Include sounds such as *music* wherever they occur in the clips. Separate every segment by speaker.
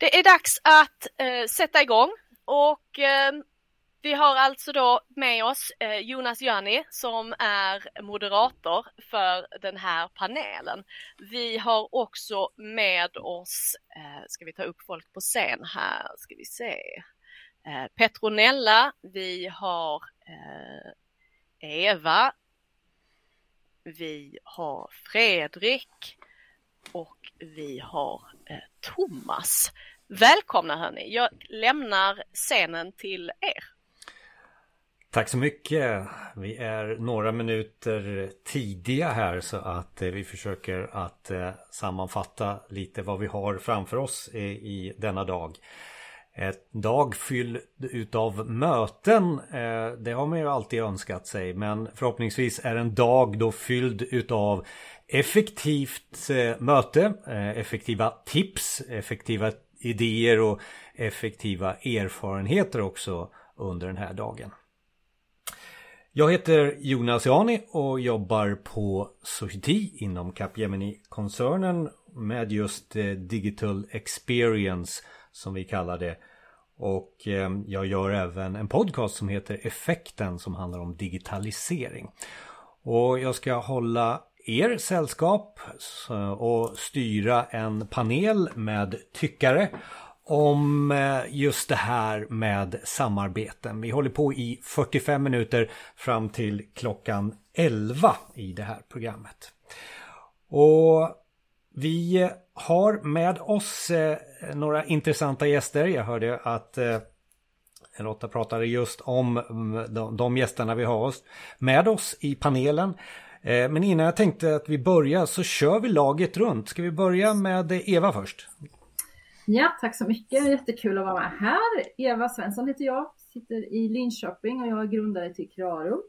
Speaker 1: Det är dags att eh, sätta igång och eh, vi har alltså då med oss eh, Jonas Jani som är moderator för den här panelen. Vi har också med oss, eh, ska vi ta upp folk på scen här, ska vi se, eh, Petronella, vi har eh, Eva, vi har Fredrik och vi har eh, Thomas. Välkomna hörni, jag lämnar scenen till er.
Speaker 2: Tack så mycket. Vi är några minuter tidiga här så att eh, vi försöker att eh, sammanfatta lite vad vi har framför oss i denna dag. Ett dag fylld utav möten, eh, det har man ju alltid önskat sig men förhoppningsvis är en dag då fylld utav effektivt möte, effektiva tips, effektiva idéer och effektiva erfarenheter också under den här dagen. Jag heter Jonas Jani och jobbar på Society inom Capgemini-koncernen med just eh, Digital Experience som vi kallar det. Och eh, jag gör även en podcast som heter Effekten som handlar om digitalisering. Och jag ska hålla er sällskap och styra en panel med tyckare om eh, just det här med samarbeten. Vi håller på i 45 minuter fram till klockan 11 i det här programmet. Och vi har med oss eh, några intressanta gäster. Jag hörde att eh, Lotta pratade just om mm, de gästerna vi har med oss i panelen. Eh, men innan jag tänkte att vi börjar så kör vi laget runt. Ska vi börja med Eva först?
Speaker 3: Ja, tack så mycket. Jättekul att vara med här. Eva Svensson heter jag, sitter i Linköping och jag är grundare till Krarum.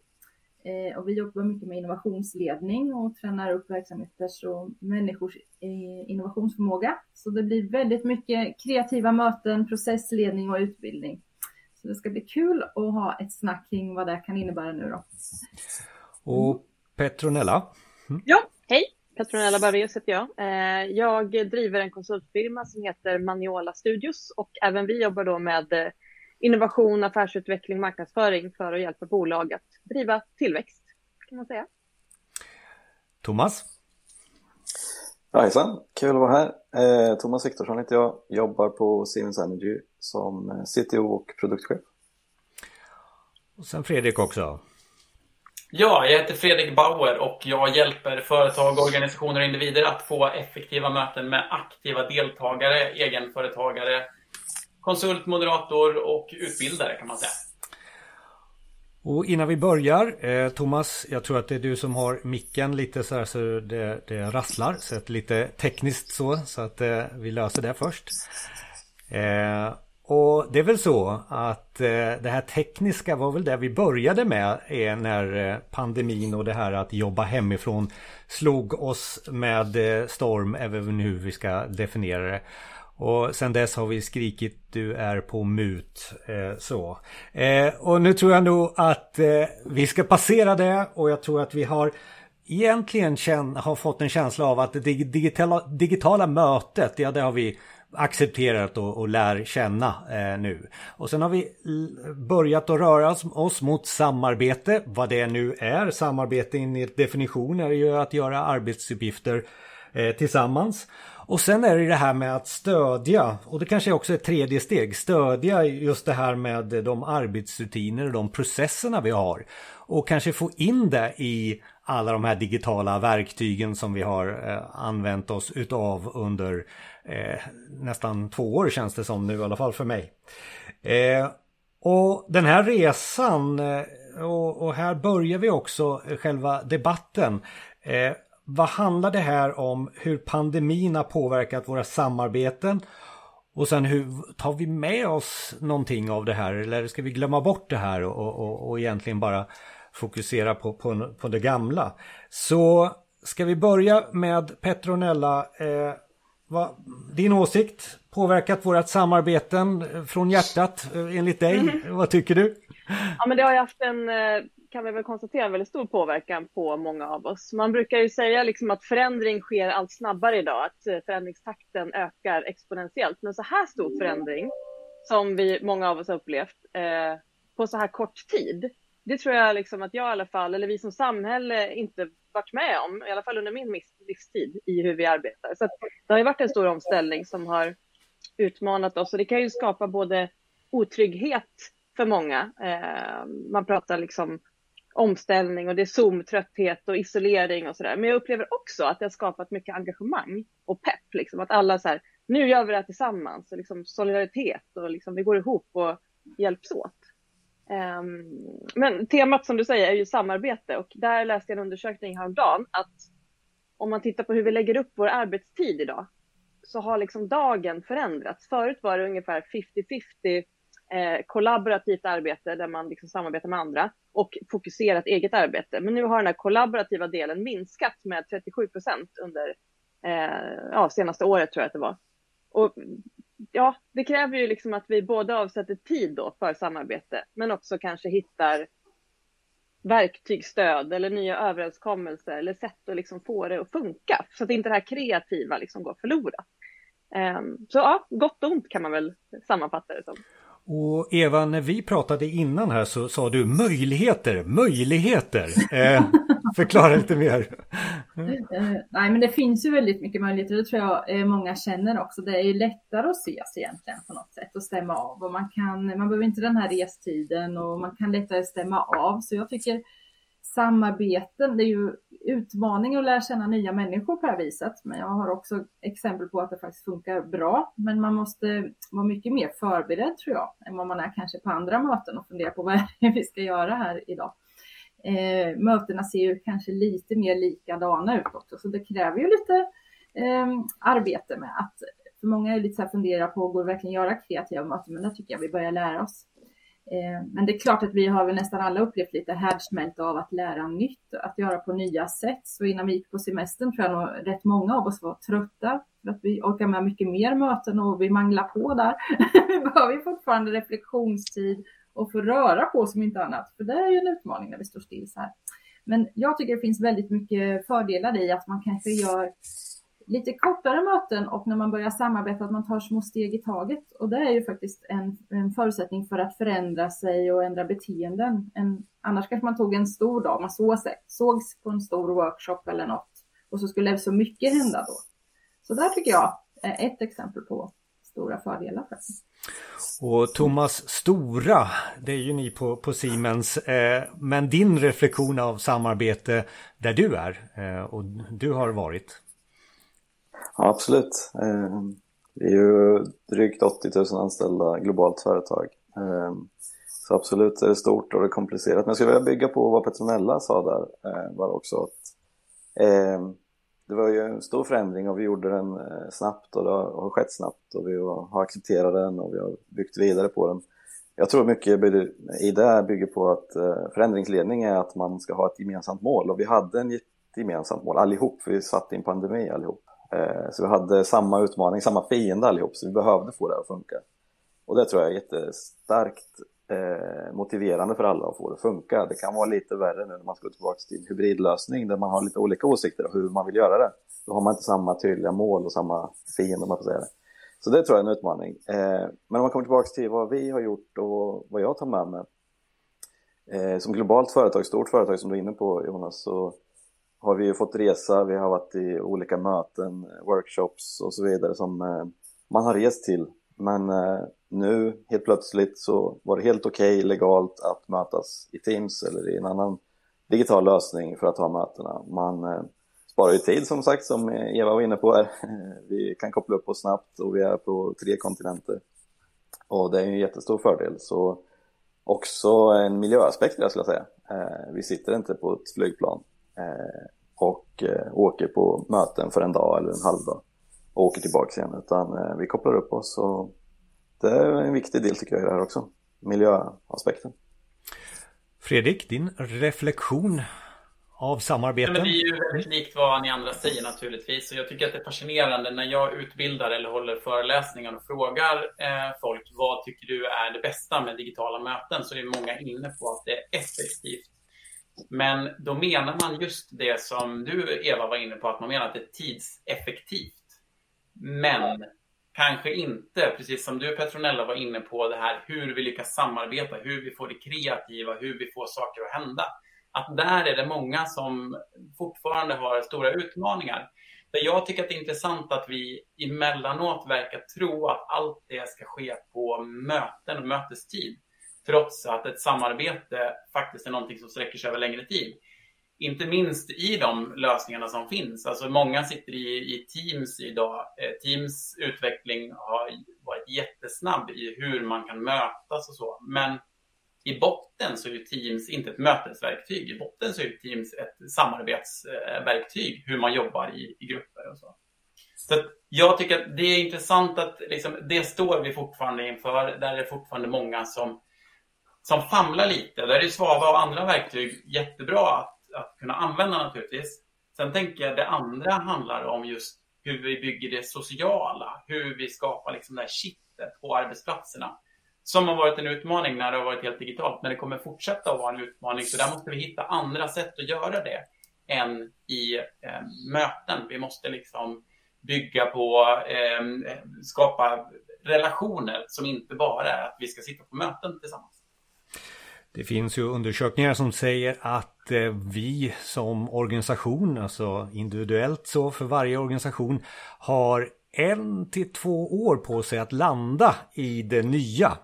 Speaker 3: Eh, och vi jobbar mycket med innovationsledning och tränar upp verksamheters och människors eh, innovationsförmåga. Så det blir väldigt mycket kreativa möten, processledning och utbildning. Så det ska bli kul att ha ett snack kring vad det kan innebära nu då.
Speaker 2: Och Petronella.
Speaker 4: Mm. Ja, hej! Petronella Barrios heter jag. Eh, jag driver en konsultfirma som heter Maniola Studios och även vi jobbar då med eh, innovation, affärsutveckling, marknadsföring för att hjälpa bolag att driva tillväxt kan man säga.
Speaker 2: Thomas?
Speaker 5: Hejsan, kul att vara här. Eh, Thomas Viktorsson heter jag, jobbar på Siemens Energy som CTO och produktchef.
Speaker 2: Och sen Fredrik också.
Speaker 6: Ja, jag heter Fredrik Bauer och jag hjälper företag, organisationer och individer att få effektiva möten med aktiva deltagare, egenföretagare, konsult, moderator och utbildare kan man säga.
Speaker 2: Och innan vi börjar, eh, Thomas, jag tror att det är du som har micken lite så här så det, det rasslar. Så att lite tekniskt så, så att eh, vi löser det först. Eh, och det är väl så att eh, det här tekniska var väl det vi började med när eh, pandemin och det här att jobba hemifrån slog oss med eh, storm, även hur vi ska definiera det. Och sen dess har vi skrikit du är på mut. Eh, så. Eh, och nu tror jag nog att eh, vi ska passera det och jag tror att vi har egentligen känn, har fått en känsla av att det digitala, digitala mötet, ja det har vi accepterat och, och lär känna eh, nu. Och sen har vi börjat att röra oss mot samarbete, vad det nu är. Samarbete enligt definition är ju att göra arbetsuppgifter eh, tillsammans. Och sen är det det här med att stödja, och det kanske också är ett tredje steg, stödja just det här med de arbetsrutiner och de processerna vi har. Och kanske få in det i alla de här digitala verktygen som vi har eh, använt oss utav under eh, nästan två år känns det som nu i alla fall för mig. Eh, och den här resan eh, och, och, här börjar vi också eh, själva debatten. Eh, vad handlar det här om hur pandemin har påverkat våra samarbeten? Och sen hur tar vi med oss någonting av det här eller ska vi glömma bort det här och, och, och egentligen bara fokusera på, på, på det gamla? Så ska vi börja med Petronella. Eh, vad, din åsikt påverkat vårat samarbeten från hjärtat eh, enligt dig? Mm. Vad tycker du?
Speaker 4: Ja, men det har ju haft en eh, kan vi väl konstatera väldigt stor påverkan på många av oss. Man brukar ju säga liksom att förändring sker allt snabbare idag, att eh, förändringstakten ökar exponentiellt. Men så här stor förändring som vi, många av oss har upplevt eh, på så här kort tid, det tror jag liksom att jag i alla fall, eller vi som samhälle, inte varit med om, i alla fall under min livstid, i hur vi arbetar. Så det har ju varit en stor omställning som har utmanat oss och det kan ju skapa både otrygghet för många. Eh, man pratar liksom omställning och det är Zoom-trötthet och isolering och sådär. Men jag upplever också att det har skapat mycket engagemang och pepp. Liksom. Att alla så här, nu gör vi det här tillsammans. Och liksom solidaritet och liksom, vi går ihop och hjälps åt. Ehm, men temat som du säger är ju samarbete och där läste jag en undersökning häromdagen att om man tittar på hur vi lägger upp vår arbetstid idag så har liksom dagen förändrats. Förut var det ungefär 50-50 eh, kollaborativt arbete där man liksom samarbetar med andra och fokuserat eget arbete. Men nu har den här kollaborativa delen minskat med 37 procent under eh, ja, senaste året tror jag att det var. Och ja, det kräver ju liksom att vi både avsätter tid då för samarbete men också kanske hittar verktygsstöd eller nya överenskommelser eller sätt att liksom få det att funka så att inte det här kreativa liksom går förlorat. Um, så ja, gott och ont kan man väl sammanfatta det som.
Speaker 2: Och Eva, när vi pratade innan här så sa du möjligheter, möjligheter. Eh, *laughs* förklara lite mer.
Speaker 3: Eh, nej, men det finns ju väldigt mycket möjligheter. Det tror jag eh, många känner också. Det är lättare att ses egentligen på något sätt och stämma av. Och man, kan, man behöver inte den här restiden och man kan lättare stämma av. Så jag tycker samarbeten, det är ju utmaning att lära känna nya människor på det här viset. Men jag har också exempel på att det faktiskt funkar bra. Men man måste vara mycket mer förberedd tror jag, än vad man är kanske på andra möten och fundera på vad är det vi ska göra här idag. Eh, mötena ser ju kanske lite mer likadana ut också, så det kräver ju lite eh, arbete med att för många är lite så här funderar på, går det verkligen göra kreativa möten? Men det tycker jag vi börjar lära oss. Eh, men det är klart att vi har väl nästan alla upplevt lite härdsmälta av att lära nytt, att göra på nya sätt. Så innan vi gick på semestern tror jag nog rätt många av oss var trötta för att vi orkar med mycket mer möten och vi manglar på där. *laughs* vi behöver ju fortfarande reflektionstid och få röra på som inte annat, för det är ju en utmaning när vi står still så här. Men jag tycker det finns väldigt mycket fördelar i att man kanske gör lite kortare möten och när man börjar samarbeta att man tar små steg i taget. Och det är ju faktiskt en, en förutsättning för att förändra sig och ändra beteenden. En, annars kanske man tog en stor dag, man såg sig, sågs på en stor workshop eller något och så skulle så mycket hända då. Så där tycker jag är ett exempel på stora fördelar faktiskt.
Speaker 2: Och Thomas Stora, det är ju ni på, på Siemens. Eh, men din reflektion av samarbete där du är eh, och du har varit?
Speaker 5: Ja, absolut. Eh, vi är ju drygt 80 000 anställda globalt företag. Eh, så absolut, det är stort och det är komplicerat. Men jag skulle vilja bygga på vad Petronella sa där, var eh, också att det var ju en stor förändring och vi gjorde den eh, snabbt och det har skett snabbt och vi har accepterat den och vi har byggt vidare på den. Jag tror mycket i det bygger på att eh, förändringsledning är att man ska ha ett gemensamt mål och vi hade ett gemensamt mål allihop, för vi satt i en pandemi allihop. Eh, så vi hade samma utmaning, samma fiende allihop, så vi behövde få det att funka. Och det tror jag är jättestarkt eh, motiverande för alla att få det att funka. Det kan vara lite värre nu när man ska gå tillbaka till hybridlösning där man har lite olika åsikter om hur man vill göra det. Då har man inte samma tydliga mål och samma fiende om man får säga det. Så det tror jag är en utmaning. Eh, men om man kommer tillbaka till vad vi har gjort och vad jag tar med mig. Eh, som globalt företag, stort företag som du är inne på Jonas, så har vi ju fått resa, vi har varit i olika möten, workshops och så vidare som eh, man har rest till. Men eh, nu helt plötsligt så var det helt okej okay, legalt att mötas i Teams eller i en annan digital lösning för att ha mötena. Man eh, sparar ju tid som sagt som Eva var inne på här. *laughs* Vi kan koppla upp oss snabbt och vi är på tre kontinenter. Och det är en jättestor fördel. Så också en miljöaspekt jag skulle säga. Eh, vi sitter inte på ett flygplan Eh, och eh, åker på möten för en dag eller en halv dag och åker tillbaka igen utan eh, vi kopplar upp oss och det är en viktig del tycker jag i det här också, miljöaspekten.
Speaker 2: Fredrik, din reflektion av samarbeten?
Speaker 6: Ja, det är ju väldigt likt vad ni andra säger naturligtvis. Och jag tycker att det är fascinerande när jag utbildar eller håller föreläsningar och frågar eh, folk vad tycker du är det bästa med digitala möten så är många inne på att det är effektivt Men då menar man just det som du Eva var inne på, att man menar att det är tidseffektivt. Men kanske inte, precis som du Petronella var inne på, det här hur vi lyckas samarbeta, hur vi får det kreativa, hur vi får saker att hända. Att där är det många som fortfarande har stora utmaningar. Där jag tycker att det är intressant att vi emellanåt verkar tro att allt det ska ske på möten och mötestid. Trots att ett samarbete faktiskt är någonting som sträcker sig över längre tid inte minst i de lösningarna som finns. Alltså många sitter i, i Teams idag. Eh, Teams utveckling har varit jättesnabb i hur man kan mötas och så. Men i botten så är ju Teams inte ett mötesverktyg. I botten så är ju Teams ett samarbetsverktyg, eh, hur man jobbar i, i grupper och så. Så jag tycker att det är intressant att liksom, det står vi fortfarande inför. Där är det fortfarande många som, som famlar lite. Där är Svava och andra verktyg jättebra att kunna använda naturligtvis. Sen tänker jag det andra handlar om just hur vi bygger det sociala, hur vi skapar liksom det här kittet på arbetsplatserna. Som har varit en utmaning när det har varit helt digitalt, men det kommer fortsätta att vara en utmaning. Så där måste vi hitta andra sätt att göra det än i eh, möten. Vi måste liksom bygga på, eh, skapa relationer som inte bara är att vi ska sitta på möten tillsammans.
Speaker 2: Det finns ju undersökningar som säger att eh, vi som organisation, alltså individuellt så för varje organisation, har en till två år på sig att landa i det nya.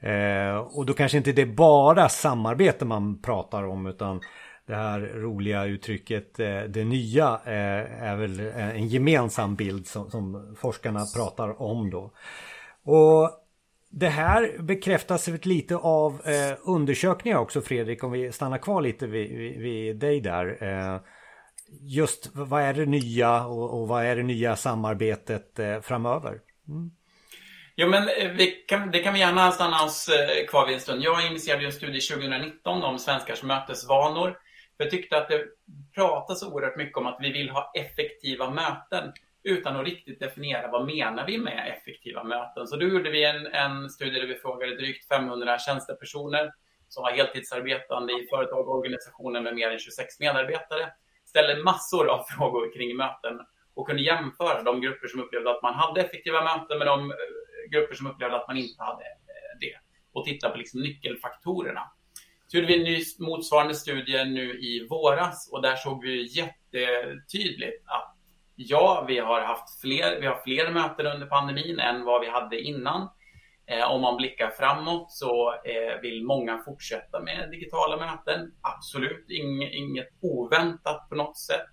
Speaker 2: Eh, och då kanske inte det är bara samarbete man pratar om utan det här roliga uttrycket eh, det nya är väl en gemensam bild som, forskarna pratar om då. Och det här bekräftas lite av eh, undersökningar också Fredrik, om vi stannar kvar lite vid, vid, vid dig där. Eh, just vad är det nya och, och, vad är det nya samarbetet eh, framöver? Mm.
Speaker 6: Jo, men eh, vi kan, det kan vi gärna stanna oss eh, kvar vid en stund. Jag initierade en studie 2019 om svenskars mötesvanor. Jag tyckte att det pratas oerhört mycket om att vi vill ha effektiva möten utan att riktigt definiera vad menar vi med effektiva möten. Så då gjorde vi en, en studie där vi frågade drygt 500 tjänstepersoner som var heltidsarbetande i företag och organisationer med mer än 26 medarbetare. Ställde massor av *laughs* frågor kring möten och kunde jämföra de grupper som upplevde att man hade effektiva möten med de eh, grupper som upplevde att man inte hade eh, det. Och titta på liksom nyckelfaktorerna. Så gjorde vi en ny motsvarande studie nu i våras och där såg vi jättetydligt att ja, vi har haft fler, vi har fler möten under pandemin än vad vi hade innan. Eh, om man blickar framåt så eh, vill många fortsätta med digitala möten. Absolut, inget oväntat på något sätt.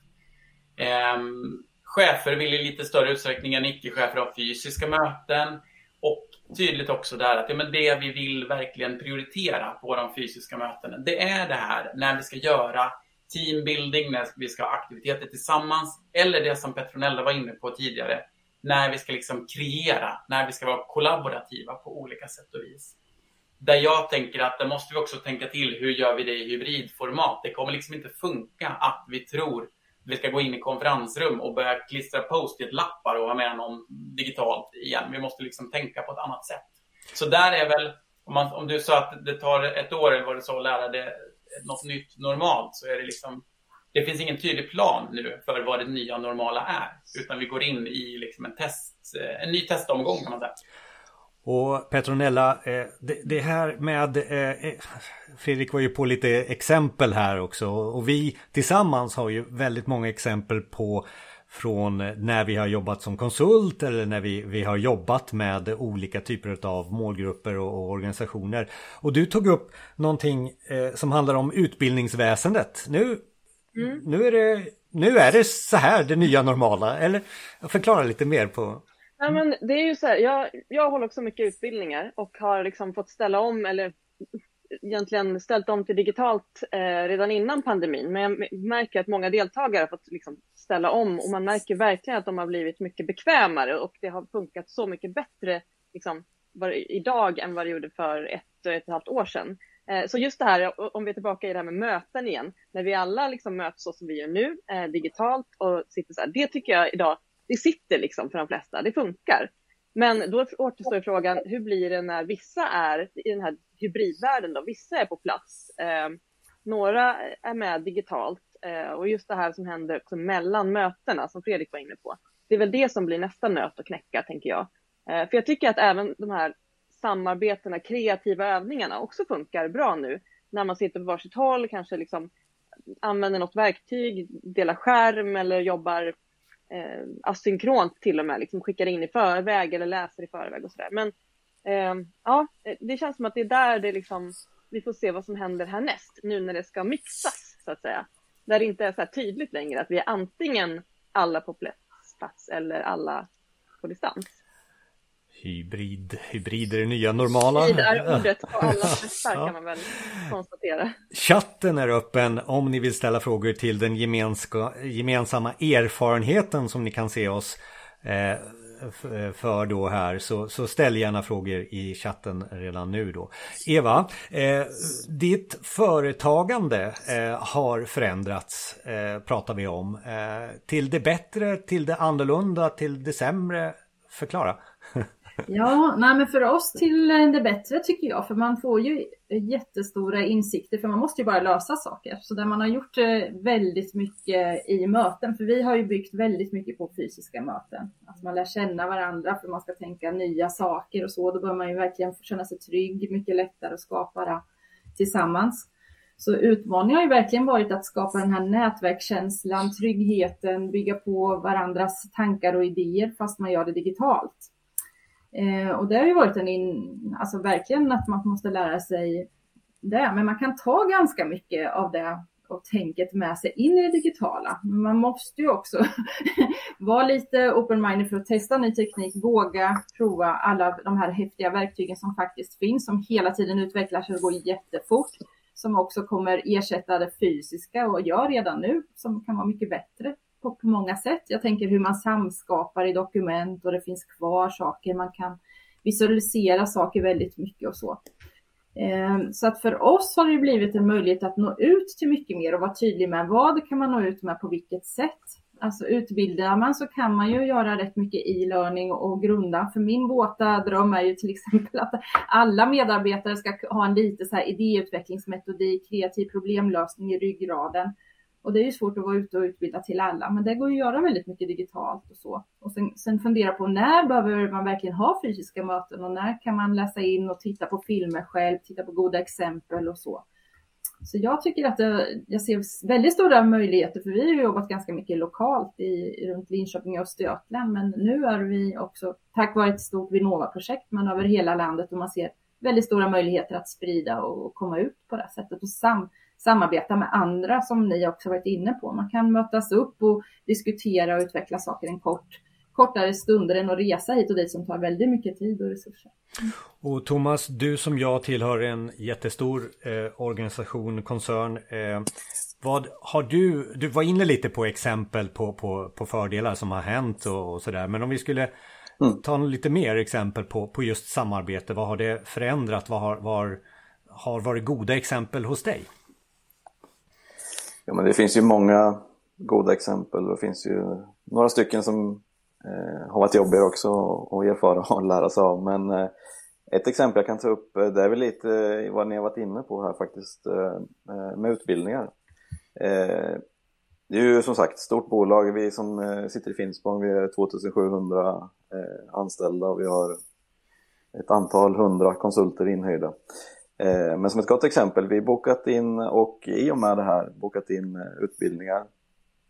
Speaker 6: Ehm, chefer vill i lite större utsträckning än icke-chefer ha fysiska möten. Och tydligt också där att ja, men det vi vill verkligen prioritera på de fysiska mötena, det är det här när vi ska göra teambuilding, när vi ska ha aktiviteter tillsammans, eller det som Petronella var inne på tidigare, när vi ska liksom kreera, när vi ska vara kollaborativa på olika sätt och vis. Där jag tänker att det måste vi också tänka till, hur gör vi det i hybridformat? Det kommer liksom inte funka att vi tror vi ska gå in i konferensrum och börja klistra post-it-lappar och ha med någon digitalt igen. Vi måste liksom tänka på ett annat sätt. Så där är väl, om, man, om du sa att det tar ett år eller vad du sa att lära det något nytt normalt så är det liksom det finns ingen tydlig plan nu för vad det nya normala är. Utan vi går in i liksom en, test, eh, en ny testomgång kan man säga.
Speaker 2: Och Petronella, eh, det här med eh, Fredrik var ju på lite exempel här också och vi tillsammans har ju väldigt många exempel på från när vi har jobbat som konsult eller när vi, vi har jobbat med olika typer av målgrupper och, och organisationer. Och du tog upp någonting eh, som handlar om utbildningsväsendet. Nu, mm. nu, är det, nu är det så här det nya normala, eller förklara lite mer på
Speaker 4: Ja, men det är ju så här, jag, jag håller också mycket utbildningar och har liksom fått ställa om eller egentligen ställt om till digitalt eh, redan innan pandemin. Men jag märker att många deltagare har fått liksom ställa om och man märker verkligen att de har blivit mycket bekvämare och det har funkat så mycket bättre liksom, idag än vad det gjorde för ett och ett halvt år sedan. Eh, så just det här, om vi är tillbaka i det här med möten igen, när vi alla liksom möts så som vi gör nu, eh, digitalt och sitter så här, det tycker jag idag, det sitter liksom för de flesta, det funkar. Men då återstår frågan, hur blir det när vissa är i den här hybridvärlden då? Vissa är på plats eh, Några är med digitalt eh, och just det här som händer också mellan mötena som Fredrik var inne på. Det är väl det som blir nästa nöt att knäcka tänker jag. Eh, för jag tycker att även de här samarbetena, kreativa övningarna också funkar bra nu när man sitter på varsitt håll, kanske liksom använder något verktyg, delar skärm eller jobbar eh, asynkront till och med, liksom skickar in i förväg eller läser i förväg och sådär. Men eh, ja, det känns som att det är där det liksom, vi får se vad som händer härnäst, nu när det ska mixas så att säga. Där det inte är så här tydligt längre att vi är antingen alla på plats eller alla på distans.
Speaker 2: Hybrid, hybrid är det nya normala.
Speaker 4: Hybrid är ordet på alla *laughs* hästar ja. kan man väl konstatera.
Speaker 2: Chatten är öppen om ni vill ställa frågor till den gemensamma erfarenheten som ni kan se oss eh, för då här så, så ställ gärna frågor i chatten redan nu då. Eva, eh, ditt företagande eh, har förändrats eh, pratar vi om. Eh, till det bättre, till det annorlunda, till det sämre. Förklara.
Speaker 3: Ja, nej, men för oss till eh, det bättre tycker jag, för man får ju eh, jättestora insikter, för man måste ju bara lösa saker. Så där man har gjort eh, väldigt mycket i möten, för vi har ju byggt väldigt mycket på fysiska möten. Alltså man lär känna varandra för man ska tänka nya saker och så. Då bör man ju verkligen känna sig trygg, mycket lättare att skapa det tillsammans. Så utmaningen har ju verkligen varit att skapa den här nätverkskänslan, tryggheten, bygga på varandras tankar och idéer fast man gör det digitalt. Eh, och det har ju varit en, in, alltså verkligen att man måste lära sig det, men man kan ta ganska mycket av det och tänket med sig in i det digitala. Men man måste ju också *laughs* vara lite open-minded för att testa ny teknik, våga prova alla de här häftiga verktygen som faktiskt finns, som hela tiden utvecklas och går jättefort, som också kommer ersätta det fysiska och gör redan nu, som kan vara mycket bättre på, på många sätt. Jag tänker hur man samskapar i dokument och det finns kvar saker. Man kan visualisera saker väldigt mycket och så. Eh, så att för oss har det blivit en möjlighet att nå ut till mycket mer och vara tydlig med vad kan man nå ut med på vilket sätt. Alltså utbildar man så kan man ju göra rätt mycket e-learning och grunda. För min våta dröm är ju till *laughs* exempel att alla medarbetare ska ha en lite så här idéutvecklingsmetodik, kreativ problemlösning i ryggraden. Och det är ju svårt att vara ute och utbilda till alla, men det går ju att göra väldigt mycket digitalt och så. Och sen, sen fundera på när behöver man verkligen ha fysiska möten och när kan man läsa in och titta på filmer själv, titta på goda exempel och så. Så jag tycker att det, jag ser väldigt stora möjligheter, för vi har jobbat ganska mycket lokalt i, runt Linköping och Östergötland, men nu är vi också, tack vare ett stort Vinnova-projekt, men över hela landet och man ser väldigt stora möjligheter att sprida och komma ut på det här sättet och sam, samarbeta med andra som ni också varit inne på. Man kan mötas upp och diskutera och utveckla saker en kort kortare stunder än att resa hit och dit som tar väldigt mycket tid och resurser.
Speaker 2: Och Thomas, du som jag tillhör en jättestor eh, organisation, koncern. Eh, vad har du, du var inne lite på exempel på, på, på fördelar som har hänt och, och sådär. Men om vi skulle mm. ta lite mer exempel på, på just samarbete. Vad har det förändrat? Vad har, var, har varit goda exempel hos dig?
Speaker 5: Ja, men det finns ju många goda exempel. och Det finns ju några stycken som eh, har varit jobbiga också att erfara och lära sig av. Men eh, ett exempel jag kan ta upp, eh, det är väl lite vad ni har varit inne på här faktiskt eh, eh, med utbildningar. Eh, det är ju som sagt ett stort bolag. Vi som eh, sitter i Finspång, vi är 2700 anställda och vi har ett antal hundra konsulter inhyrda. Eh, men som ett gott exempel, vi bokat in och i och med det här bokat in eh, utbildningar,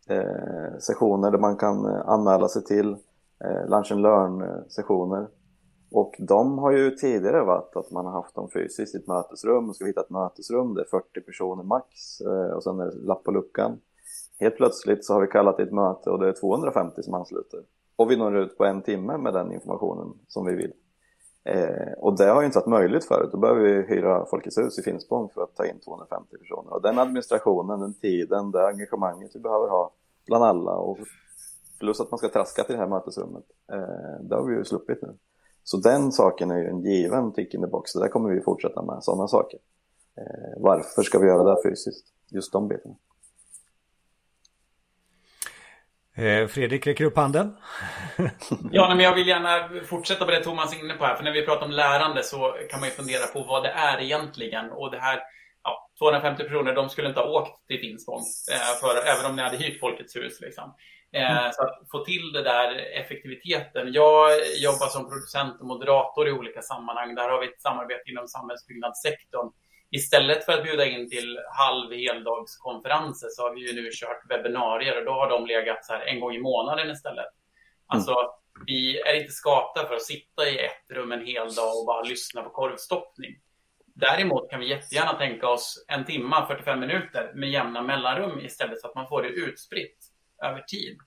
Speaker 5: eh, sessioner där man kan anmäla sig till, lunch and learn sessioner. Och de har ju tidigare varit att man har haft dem fysiskt i ett mötesrum, och ska hitta ett mötesrum, det är 40 personer max och sen är det lapp på luckan. Helt plötsligt så har vi kallat till ett möte och det är 250 som ansluter. Och vi når ut på en timme med den informationen som vi vill. Eh, och det har ju inte varit möjligt förut. Då behöver vi hyra Folkets hus i Finspång för att ta in 250 personer. Och den administrationen, den tiden, det engagemanget vi behöver ha bland alla och plus att man ska traska till det här mötesrummet. Eh, det har vi ju sluppit nu. Så den saken är ju en given tick in the box. Det där kommer vi fortsätta med, sådana saker. Eh, varför ska vi göra det fysiskt? Just de bitarna.
Speaker 2: Eh, Fredrik räcker upp handen. *laughs*
Speaker 6: ja, men jag vill gärna fortsätta på det Thomas är inne på här. För när vi pratar om lärande så kan man ju fundera på vad det är egentligen. Och det här ja, 250 personer, de skulle inte ha åkt till Finspång, eh, för, även om ni hade hyrt Folkets hus. Liksom. Eh, mm. Så att få till det där effektiviteten. Jag jobbar som producent och moderator i olika sammanhang. Där har vi ett samarbete inom samhällsbyggnadssektorn. Istället för att bjuda in till halv heldagskonferenser så har vi ju nu kört webbinarier och då har de legat så här en gång i månaden istället. Alltså, mm. vi är inte skapta för att sitta i ett rum en hel dag och bara lyssna på korvstoppning. Däremot kan vi jättegärna tänka oss en timma, 45 minuter med jämna mellanrum istället så att man får det utspritt över tid.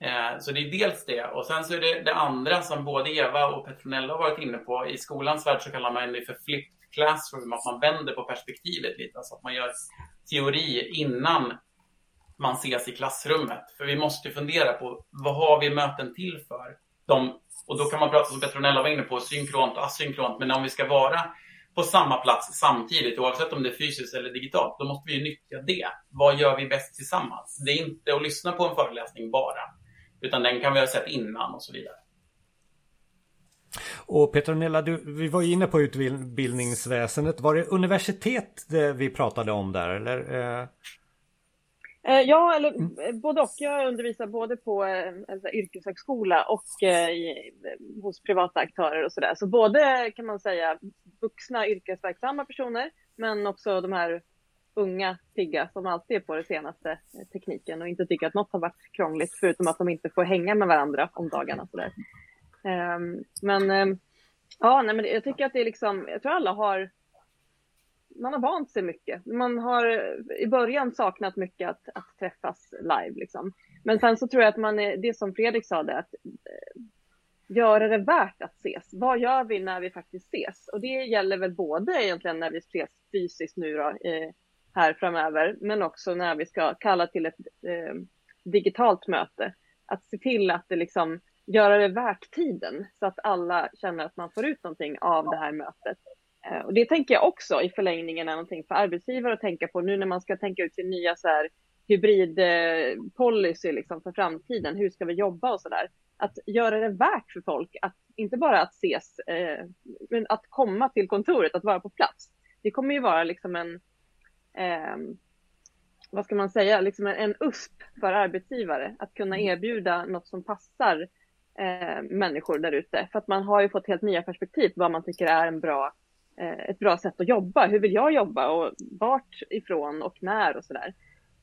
Speaker 6: Eh, så det är dels det. Och sen så är det det andra som både Eva och Petronella har varit inne på. I skolans värld så kallar man det för flipped classroom, att man vänder på perspektivet lite. Alltså att man gör teori innan man ses i klassrummet. För vi måste fundera på vad har vi möten till för? De, och då kan man prata som Petronella var inne på, synkront och asynkront. Men om vi ska vara på samma plats samtidigt, oavsett om det är fysiskt eller digitalt, då måste vi nyttja det. Vad gör vi bäst tillsammans? Det är inte att lyssna på en föreläsning bara, utan den kan vi ha sett innan och så vidare.
Speaker 2: Och Petronella, du, vi var inne på utbildningsväsendet. Var det universitet eh, vi pratade om där eller?
Speaker 4: Eh? Eh, ja, eller mm. både och. Jag undervisar både på alltså, yrkeshögskola och i, hos privata aktörer och sådär. Så både kan man säga vuxna yrkesverksamma personer, men också de här unga pigga som alltid är på det senaste tekniken och inte tycker att något har varit krångligt förutom att de inte får hänga med varandra om dagarna. Sådär. Ehm, men ehm, ja, nej, men jag tycker att det är liksom, jag tror alla har, man har vant sig mycket. Man har i början saknat mycket att, att träffas live liksom. Men sen så tror jag att man är, det som Fredrik sa det, att eh, göra det värt att ses. Vad gör vi när vi faktiskt ses? Och det gäller väl både egentligen när vi ses fysiskt nu då, eh, här framöver, men också när vi ska kalla till ett eh, digitalt möte. Att se till att det liksom göra det värt tiden så att alla känner att man får ut någonting av det här mötet. Eh, och det tänker jag också i förlängningen är någonting för arbetsgivare att tänka på nu när man ska tänka ut sin nya så här hybridpolicy liksom för framtiden. Hur ska vi jobba och så där? Att göra det värt för folk att inte bara att ses, eh, men att komma till kontoret, att vara på plats. Det kommer ju vara liksom en, eh, vad ska man säga, liksom en, en USP för arbetsgivare att kunna mm. erbjuda något som passar eh, människor där ute. För att man har ju fått helt nya perspektiv på vad man tycker är en bra, eh, ett bra sätt att jobba. Hur vill jag jobba och vart ifrån och när och sådär.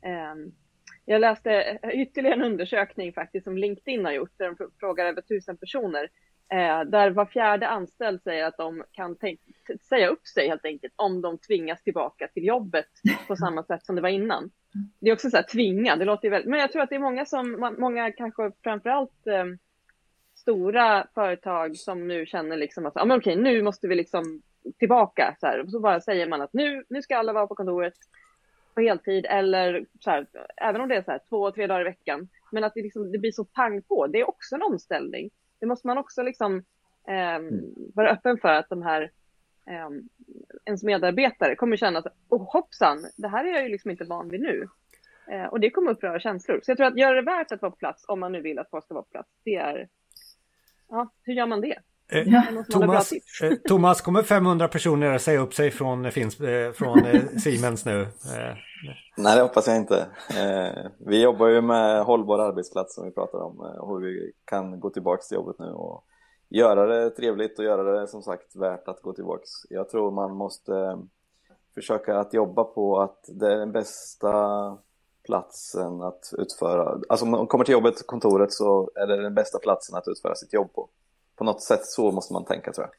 Speaker 4: Eh, jag läste ytterligare en undersökning faktiskt som LinkedIn har gjort där de frågar över tusen personer eh, där var fjärde anställd säger att de kan säga upp sig helt enkelt om de tvingas tillbaka till jobbet på samma sätt som det var innan. Det är också så här tvinga, det låter ju väldigt, men jag tror att det är många som, många kanske framförallt eh, stora företag som nu känner liksom att ja, men okej, nu måste vi liksom tillbaka så här. Och så bara säger man att nu, nu ska alla vara på kontoret på heltid eller så här, även om det är så här två, tre dagar i veckan. Men att det, liksom, det blir så pang på, det är också en omställning. Det måste man också liksom eh, vara öppen för att de här eh, ens medarbetare kommer känna att oh, hoppsan, det här är jag ju liksom inte van vid nu. Eh, och det kommer uppröra känslor. Så jag tror att göra det värt att vara på plats om man nu vill att folk ska vara på plats, det är ja, hur gör man det?
Speaker 2: Eh, Thomas, eh, Thomas, kommer 500 personer säga upp sig från, finns, eh, från eh, *laughs* Siemens nu? Eh,
Speaker 5: Nej, det hoppas jag inte. Eh, vi jobbar ju med hållbar arbetsplats som vi pratar om och hur vi kan gå tillbaka till jobbet nu och göra det trevligt och göra det som sagt värt att gå tillbaka. Jag tror man måste försöka att jobba på att det är den bästa platsen att utföra, alltså om man kommer till jobbet, kontoret så är det den bästa platsen att utföra sitt jobb på. På något sätt så måste man tänka tror jag.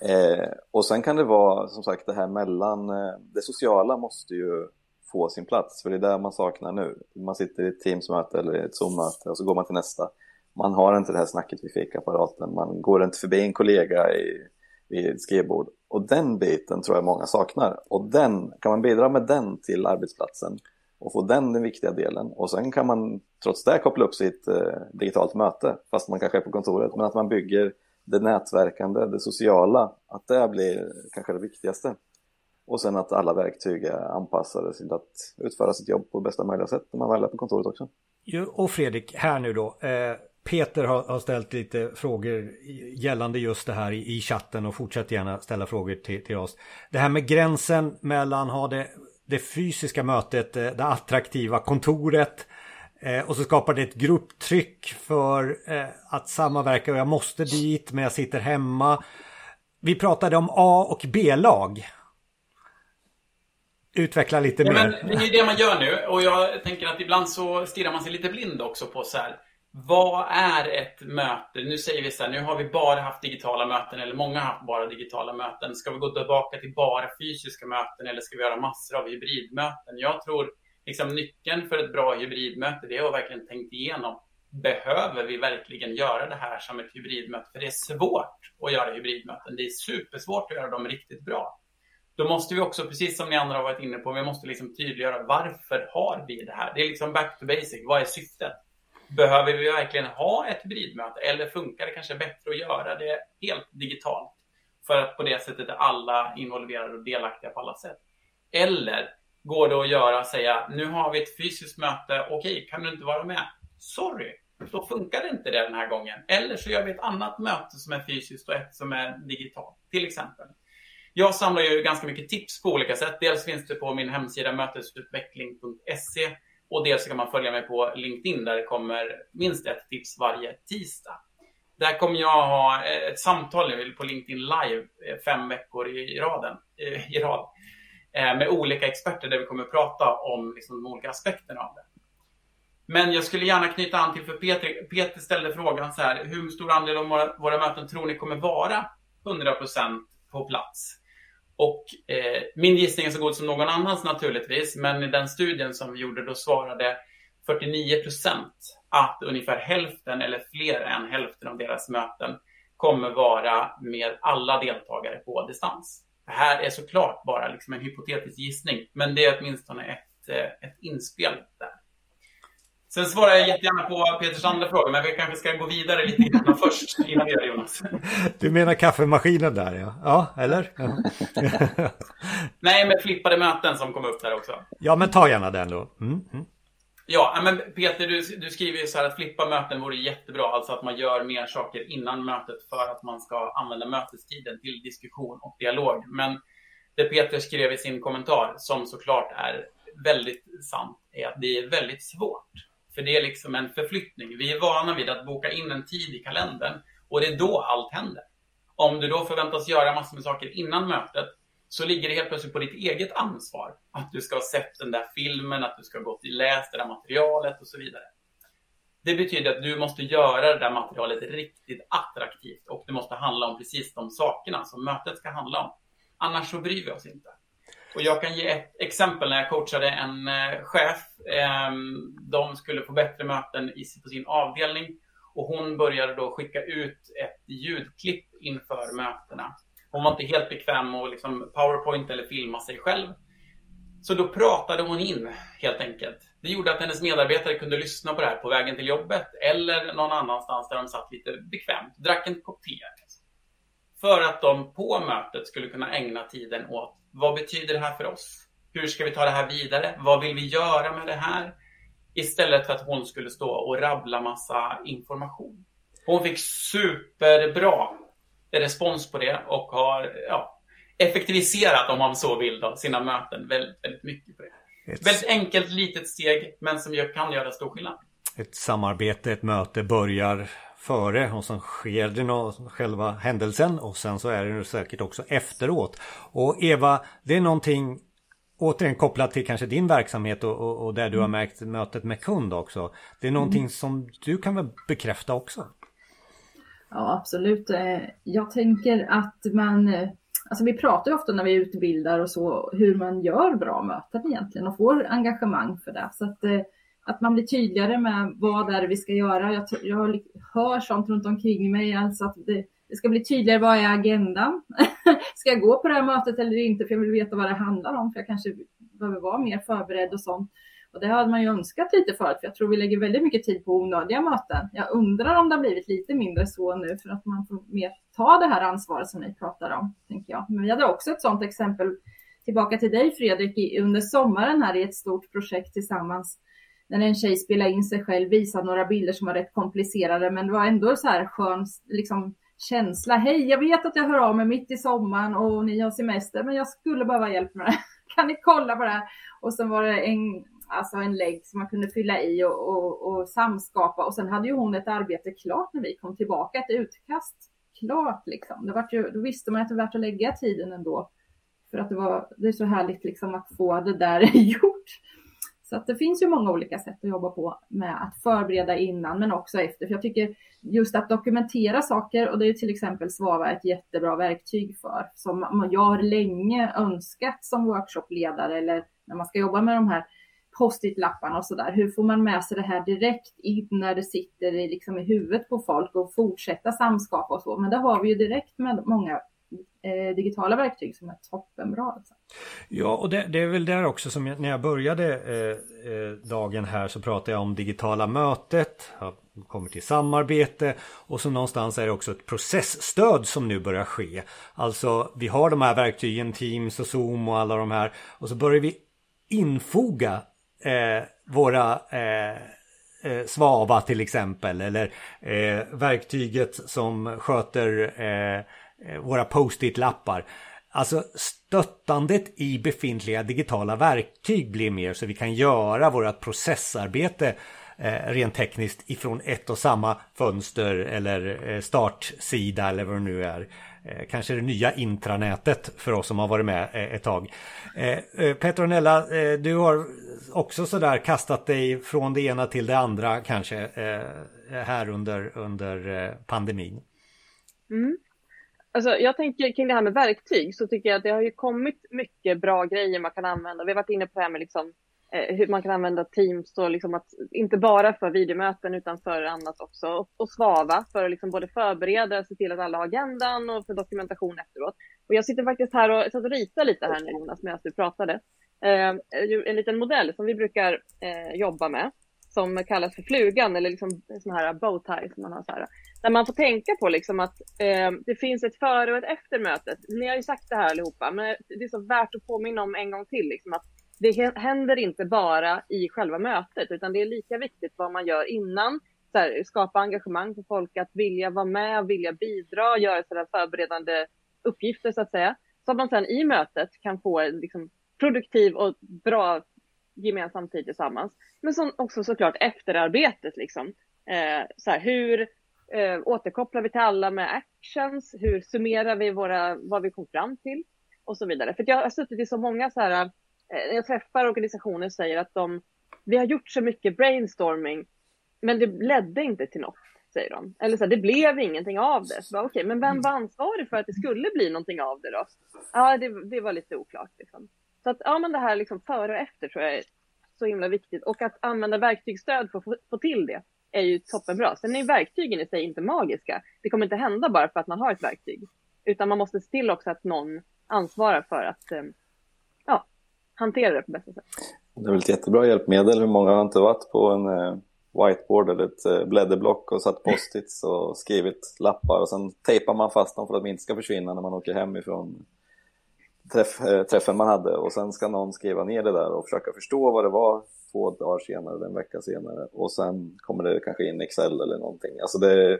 Speaker 5: Eh, och sen kan det vara som sagt det här mellan, eh, det sociala måste ju få sin plats för det är där man saknar nu. Man sitter i ett Teamsmöte eller ett Zoom-möte och så går man till nästa. Man har inte det här snacket vid fikapparaten, man går inte förbi en kollega i, vid ett skrivbord. Och den biten tror jag många saknar. Och den, kan man bidra med den till arbetsplatsen och få den den viktiga delen. Och sen kan man trots det koppla upp sitt eh, digitalt möte, fast man kanske är på kontoret, men att man bygger det nätverkande, det sociala, att det blir kanske det viktigaste. Och sen att alla verktyg är anpassade till att utföra sitt jobb på bästa möjliga sätt när man väl är på kontoret också.
Speaker 2: Och Fredrik, här nu då. Eh, Peter har, har, ställt lite frågor gällande just det här i, i chatten och fortsätt gärna ställa frågor till, till oss. Det här med gränsen mellan ha det, det fysiska mötet, eh, det attraktiva kontoret eh, och så skapar det ett grupptryck för eh, att samverka och jag måste dit men jag sitter hemma. Vi pratade om A och B-lag. Utveckla lite ja, mer.
Speaker 6: Men det är det man gör nu och jag tänker att ibland så stirrar man sig lite blind också på så här vad är ett möte? Nu säger vi så här, nu har vi bara haft digitala möten eller många har haft bara digitala möten. Ska vi gå tillbaka till bara fysiska möten eller ska vi göra massor av hybridmöten? Jag tror liksom nyckeln för ett bra hybridmöte det är att verkligen tänkt igenom. Behöver vi verkligen göra det här som ett hybridmöte? För det är svårt att göra hybridmöten. Det är supersvårt att göra dem riktigt bra. Då måste vi också, precis som ni andra har varit inne på, vi måste liksom tydliggöra varför har vi det här? Det är liksom back to basic. Vad är syftet? Behöver vi verkligen ha ett hybridmöte eller funkar det kanske bättre att göra det helt digitalt? För att på det sättet är alla involverade och delaktiga på alla sätt. Eller går det att göra och säga, nu har vi ett fysiskt möte, okej, kan du inte vara med? Sorry, då funkar det inte det den här gången. Eller så gör vi ett annat möte som är fysiskt och ett som är digitalt, till exempel. Jag samlar ju ganska mycket tips på olika sätt. Dels finns det på min hemsida mötesutveckling.se och dels kan man följa mig på LinkedIn där det kommer minst ett tips varje tisdag. Där kommer jag ha eh, ett samtal på LinkedIn live eh, fem veckor i, raden, eh, i rad med olika experter där vi kommer prata om liksom, de olika aspekterna av det. Men jag skulle gärna knyta an till, för Peter, Peter ställde frågan så här, hur stor andel av våra, våra möten tror ni kommer vara 100% på plats? Och eh, min gissning är så god som någon annans naturligtvis, men i den studien som vi gjorde då svarade 49% att ungefär hälften eller fler än hälften av deras möten kommer vara med alla deltagare på distans. Det här är såklart bara liksom en hypotetisk gissning, men det är åtminstone ett, eh, ett inspel där. Sen svarar jag jättegärna på Peters andra fråga, men vi kanske ska gå vidare lite grann först innan vi gör det Jonas.
Speaker 2: Du menar kaffemaskinen där ja? Ja, eller? Ja.
Speaker 6: Nej, med flippade möten som kom upp där också.
Speaker 2: Ja, men ta gärna den då. Mm, mm.
Speaker 6: Ja, men Peter, du, du skriver ju så här att flippa möten vore jättebra, alltså att man gör mer saker innan mötet för att man ska använda mötestiden till diskussion och dialog. Men det Peter skrev i sin kommentar, som såklart är väldigt sant, är att det är väldigt svårt. För det är liksom en förflyttning. Vi är vana vid att boka in en tid i kalendern och det är då allt händer. Om du då förväntas göra massor med saker innan mötet så ligger det helt plötsligt på ditt eget ansvar att du ska ha sett den där filmen, att du ska ha gått och läst det där materialet och så vidare. Det betyder att du måste göra det där materialet riktigt attraktivt och det måste handla om precis de sakerna som mötet ska handla om. Annars så bryr vi oss inte. Och jag kan ge ett exempel när jag coachade en eh, chef. Ehm, de skulle få bättre möten på sin avdelning och hon började då skicka ut ett ljudklipp inför mötena. Hon var inte helt bekväm med att liksom powerpoint eller filma sig själv. Så då pratade hon in helt enkelt. Det gjorde att hennes medarbetare kunde lyssna på det här på vägen till jobbet eller någon annanstans där de satt lite bekvämt, drack en kopp te. För att de på mötet skulle kunna ägna tiden åt vad betyder det här för oss? Hur ska vi ta det här vidare? Vad vill vi göra med det här? Istället för att hon skulle stå och rabbla massa information. Hon fick superbra respons på det och har ja, effektiviserat, om man så vill, då, sina möten väldigt, väldigt mycket på det. Ett... Väldigt enkelt litet steg, men som kan göra stor skillnad.
Speaker 2: Ett samarbete, ett möte börjar före och sen sker det något, själva händelsen och sen så är det säkert också efteråt. Och Eva, det är någonting återigen kopplat till kanske din verksamhet och, och, och där du har märkt mötet med kund också. Det är någonting mm. som du kan väl bekräfta också?
Speaker 3: Ja, absolut. Eh, jag tänker att man, eh, alltså vi pratar ju ofta när vi utbildar och så, hur man gör bra möten egentligen och får engagemang för det. Så att eh, att man blir tydligare med vad det är vi ska göra. Jag, jag hör sånt runt omkring mig, alltså att det, det ska bli tydligare vad är agendan? *laughs* ska jag gå på det här mötet eller inte? För jag vill veta vad det handlar om, för jag kanske behöver vara mer förberedd och sånt. Och det hade man ju önskat lite förut, för jag tror vi lägger väldigt mycket tid på onödiga möten. Jag undrar om det har blivit lite mindre så nu, för att man får mer ta det här ansvaret som ni pratar om, tänker jag. Men vi hade också ett sådant exempel tillbaka till dig Fredrik under sommaren här i ett stort projekt tillsammans när en tjej spelade in sig själv, visade några bilder som var rätt komplicerade, men det var ändå så här skön liksom, känsla. Hej, jag vet att jag hör av mig mitt i sommaren och ni har semester, men jag skulle behöva hjälp med det. *laughs* kan ni kolla på det här? Och sen var det en, alltså en lägg som man kunde fylla i och, och, och samskapa. Och sen hade ju hon ett arbete klart när vi kom tillbaka, ett utkast klart liksom. Det var ju, då visste man att det var värt att lägga tiden ändå. För att det, var, det är så härligt liksom att få det där *laughs* gjort. Så att det finns ju många olika sätt att jobba på med att förbereda innan men också efter. För jag tycker just att dokumentera saker och det är till exempel Svava ett jättebra verktyg för. Som jag har länge önskat som workshopledare eller när man ska jobba med de här post-it-lapparna och sådär. Hur får man med sig det här direkt in när det sitter i, liksom i huvudet på folk och fortsätta samskapa och så. Men det har vi ju direkt med många Eh, digitala verktyg som är toppenbra. Alltså.
Speaker 2: Ja, och det, det, är väl där också som jag, när jag började eh, eh, dagen här så pratade jag om digitala mötet. Jag kommer till samarbete och så någonstans är det också ett processstöd som nu börjar ske. Alltså vi har de här verktygen, Teams och Zoom och alla de här och så börjar vi infoga eh, våra eh, eh Svava till exempel eller eh, verktyget som sköter Eh, Eh, våra post-it-lappar. Alltså stöttandet i befintliga digitala verktyg blir mer så vi kan göra vårt processarbete eh, rent tekniskt ifrån ett och samma fönster eller eh, startsida eller vad det nu är. Kanske det nya intranätet för oss som har varit med ett tag. Petronella, du har också sådär kastat dig från det ena till det andra kanske här under, under pandemin.
Speaker 4: Mm. Alltså, jag tänker kring det här med verktyg så tycker jag att det har ju kommit mycket bra grejer man kan använda. Vi har varit inne på det här med liksom, eh, hur man kan använda Teams och liksom att inte bara för videomöten utan för annat också. Och, och Svava för att liksom både förbereda, se till att alla har agendan och för dokumentation efteråt. Och jag sitter faktiskt här och, och ritar lite här nu Jonas medan du pratade. Eh, en liten modell som vi brukar eh, jobba med som kallas för flugan eller liksom sån här bowtie som man har så här. Där man får tänka på liksom att eh, det finns ett före och ett efter mötet. Ni har ju sagt det här allihopa, men det är så värt att påminna om en gång till liksom att det händer inte bara i själva mötet, utan det är lika viktigt vad man gör innan. Så här, skapa engagemang för folk att vilja vara med, vilja bidra, göra sådana förberedande uppgifter så att säga. Så att man sen i mötet kan få en liksom, produktiv och bra gemensam tid tillsammans. Men som också såklart efterarbetet liksom. Eh, så här, hur eh, återkopplar vi till alla med actions? Hur summerar vi våra, vad vi kom fram till? Och så vidare. För jag har suttit i så många så här, eh, jag träffar organisationer och säger att de, vi har gjort så mycket brainstorming, men det ledde inte till något, säger de. Eller så här, det blev ingenting av det. Så okej, okay, men vem var ansvarig för att det skulle bli någonting av det då? Ja, det, det var lite oklart liksom. Så att ja, men det här liksom före och efter tror jag är så himla viktigt. Och att använda verktygsstöd för att få, få till det är ju toppenbra. Sen är verktygen i sig inte magiska. Det kommer inte hända bara för att man har ett verktyg. Utan man måste se till också att någon ansvarar för att eh, ja, hantera det på bästa sätt.
Speaker 5: Det är väl ett jättebra hjälpmedel. Hur många har inte varit på en eh, whiteboard eller ett eh, blädderblock och satt post-its och skrivit lappar och sen tejpar man fast dem för att de inte ska försvinna när man åker hem ifrån träff, äh, träffen man hade och sen ska någon skriva ner det där och försöka förstå vad det var två dagar senare eller en vecka senare och sen kommer det kanske in Excel eller någonting. Alltså det,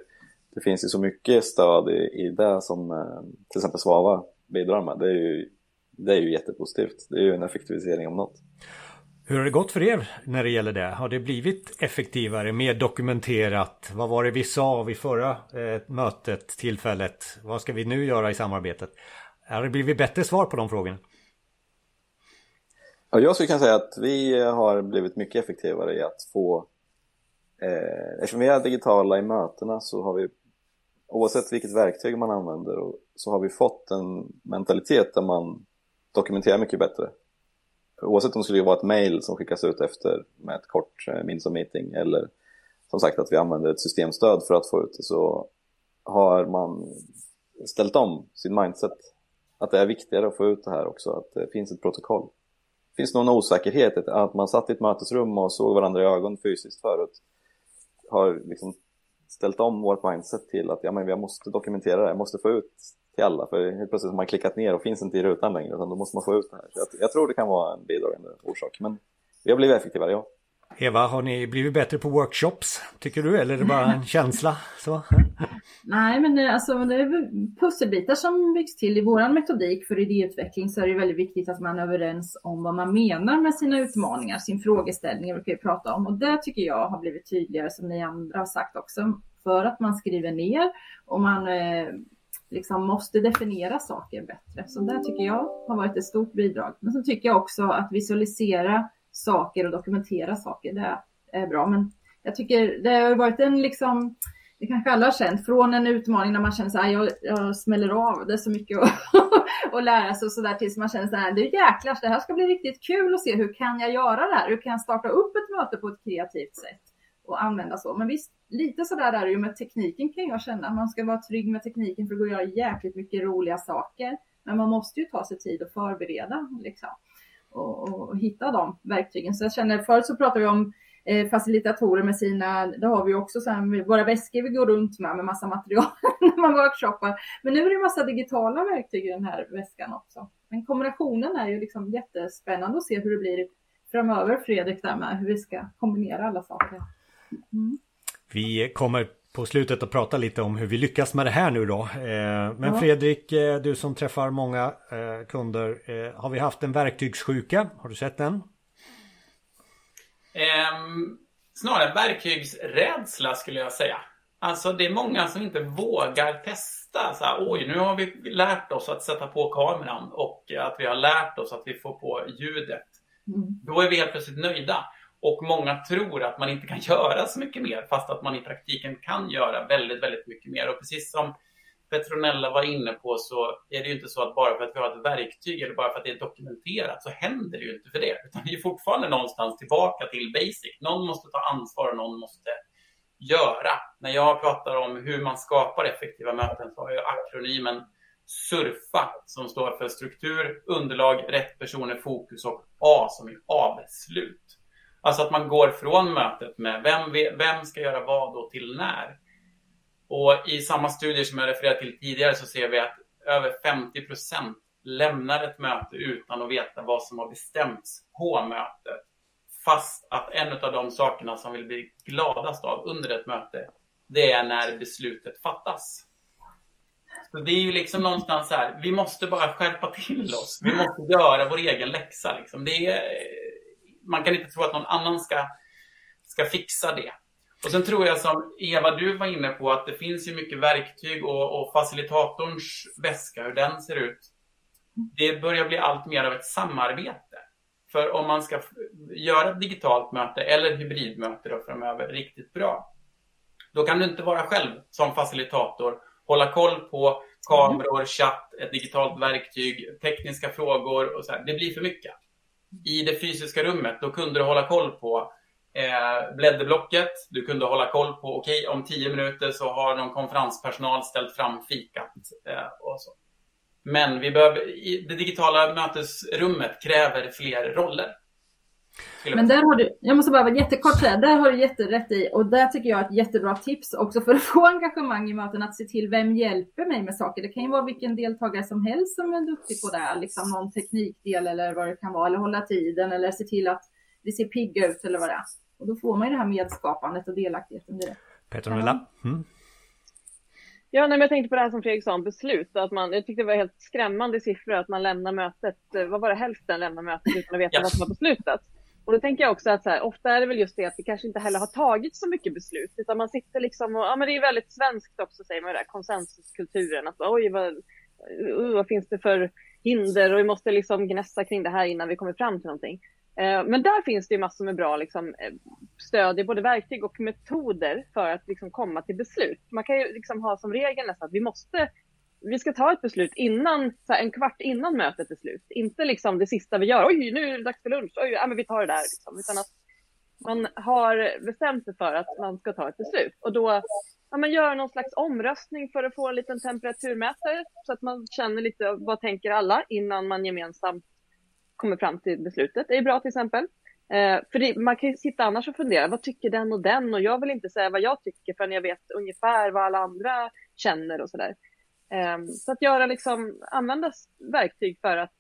Speaker 5: det finns ju så mycket stöd i, i det som eh, till exempel Svava bidrar med. Det är, ju, det är ju jättepositivt. Det är ju en effektivisering om något.
Speaker 2: Hur har det gått för er när det gäller det? Har det blivit effektivare, mer dokumenterat? Vad var det vi sa vid förra eh, mötet, tillfället? Vad ska vi nu göra i samarbetet? Har det blivit bättre svar på de frågorna?
Speaker 5: Ja, jag skulle kunna säga att vi har blivit mycket effektivare i att få eh, Eftersom vi är digitala i mötena så har vi oavsett vilket verktyg man använder så har vi fått en mentalitet där man dokumenterar mycket bättre. Oavsett om det skulle vara ett mail som skickas ut efter med ett kort eh, minsta meeting eller som sagt att vi använder ett systemstöd för att få ut det så har man ställt om sin mindset att det är viktigare att få ut det här också, att det finns ett protokoll. Det finns någon osäkerhet, att man satt i ett mötesrum och såg varandra i ögon fysiskt förut har liksom ställt om vårt mindset till att ja, men vi måste dokumentera det, jag måste få ut till alla, för helt plötsligt har man klickat ner och finns inte i rutan längre, utan då måste man få ut det här. Så jag, jag tror det kan vara en bidragande orsak, men vi har blivit effektivare, ja.
Speaker 2: Eva, har ni blivit bättre på workshops tycker du eller är det bara en känsla? Så?
Speaker 3: Nej, men det, alltså, det är pusselbitar som byggs till. I vår metodik för idéutveckling så är det väldigt viktigt att man är överens om vad man menar med sina utmaningar, sin frågeställning, brukar vi prata om. Och det tycker jag har blivit tydligare, som ni andra har sagt också, för att man skriver ner och man eh, liksom måste definiera saker bättre. Så det tycker jag har varit ett stort bidrag. Men så tycker jag också att visualisera saker och dokumentera saker, det är bra. Men jag tycker det har varit en liksom det kanske alla har känt, från en utmaning när man känner så här, jag, jag smäller av, det är så mycket att, *laughs* att lära sig och så där tills man känner så här, det är jäklar, det här ska bli riktigt kul att se, hur kan jag göra det här? Hur kan jag starta upp ett möte på ett kreativt sätt och använda så? Men visst, lite så där är det ju med tekniken kan jag känna, man ska vara trygg med tekniken för att gå och göra jäkligt mycket roliga saker. Men man måste ju ta sig tid att förbereda liksom. Och, och, och hitta de verktygen. Så jag känner, förut så pratade vi om eh, facilitatorer med sina, det har vi också så här, våra väskor vi går runt med med massa material *laughs* när man workshoppar. Men nu är det massa digitala verktyg i den här väskan också. Men kombinationen är ju liksom jättespännande att se hur det blir framöver Fredrik där med hur vi ska kombinera alla saker.
Speaker 2: Mm. Vi kommer på slutet att prata lite om hur vi lyckas med det här nu då. Eh, men ja. Fredrik, eh, du som träffar många eh, kunder, har vi haft en verktygssjuka? Har du sett den?
Speaker 6: Um, snarare verktygsrädsla skulle jag säga. Alltså det är många som inte vågar testa. Så här, Oj, nu har vi lärt oss att sätta på kameran och att vi har lärt oss att vi får på ljudet. Mm. Då är vi helt plötsligt nöjda. Och många tror att man inte kan *laughs* göra så mycket mer fast att man i praktiken kan göra väldigt, väldigt mycket mer. Och precis som Petronella var inne på så är det ju inte så att bara för att vi har ett verktyg eller bara för att det är dokumenterat så händer det ju inte för det. Utan vi är fortfarande någonstans tillbaka till basic. Någon måste ta ansvar och någon måste göra. När jag pratar om hur man skapar effektiva möten så har jag akronymen SURFA som står för struktur, underlag, rätt personer, fokus och A som är avslut. Alltså att man går från mötet med vem, vem ska göra vad och till när. Och i samma studier som jag refererade till tidigare så ser vi att över 50 procent lämnar ett möte utan att veta vad som har bestämts på mötet. Fast att en av de sakerna som vi blir gladast av under ett möte, det är när beslutet fattas. Så det är ju liksom någonstans så här, vi måste bara skärpa till oss. Vi måste göra vår egen läxa. Liksom. Det är, man kan inte tro att någon annan ska, ska fixa det. Och sen tror jag som Eva, du var inne på att det finns ju mycket verktyg och, och facilitatorns väska, hur den ser ut. Det börjar bli allt mer av ett samarbete. För om man ska göra ett digitalt möte eller hybridmöte då framöver riktigt bra, då kan du inte vara själv som facilitator, hålla koll på kameror, chatt, ett digitalt verktyg, tekniska frågor och så här. Det blir för mycket. I det fysiska rummet, då kunde du hålla koll på eh, blädderblocket. Du kunde hålla koll på, okej, okay, om tio minuter så har någon konferenspersonal ställt fram fikat eh, och så. Men vi behöver, det digitala mötesrummet kräver fler roller.
Speaker 3: Men där har du, jag måste bara vara jättekort säga, där har du jätterätt i och där tycker jag ett jättebra tips också för att *laughs* få engagemang i möten att se till vem hjälper mig med saker. Det kan ju vara vilken deltagare som helst som är duktig på det, liksom någon teknikdel eller vad det kan vara, eller hålla tiden eller se till att det ser pigga ut eller vad det är. Och då får man ju det här medskapandet och delaktigheten direkt.
Speaker 2: Petronella? Mm.
Speaker 4: Ja, nej, men jag tänkte på det här som Fredrik sa om beslut. Att man, jag tyckte det var helt skrämmande siffror att man lämnar mötet, eh, vad var det, hälften lämnar mötet utan att veta yes. vad som har beslutats. Och då tänker jag också att så här, ofta är det väl just det att vi kanske inte heller har tagit så mycket beslut, utan man sitter liksom och, ja men det är väldigt svenskt också säger man det där, konsensuskulturen, att oj vad, uh, vad finns det för hinder och vi måste liksom gnässa kring det här innan vi kommer fram till någonting. Eh, men där finns det ju massor med bra liksom, eh, stöd i både verktyg och metoder för att liksom, komma till beslut. Man kan ju liksom ha som regel nästan att vi måste vi ska ta ett beslut innan, så här, en kvart innan mötet är slut. Inte liksom det sista vi gör, oj nu är det dags för lunch, oj, ja, men vi tar det där. Liksom. Utan att man har bestämt sig för att man ska ta ett beslut. Och då ja, man gör någon slags omröstning för att få en liten temperaturmätare så att man känner lite vad tänker alla innan man gemensamt kommer fram till beslutet. Det är bra till exempel. Eh, för det, man kan ju sitta annars och fundera, vad tycker den och den? Och jag vill inte säga vad jag tycker förrän jag vet ungefär vad alla andra känner och sådär. Eh, så att göra liksom, använda verktyg för att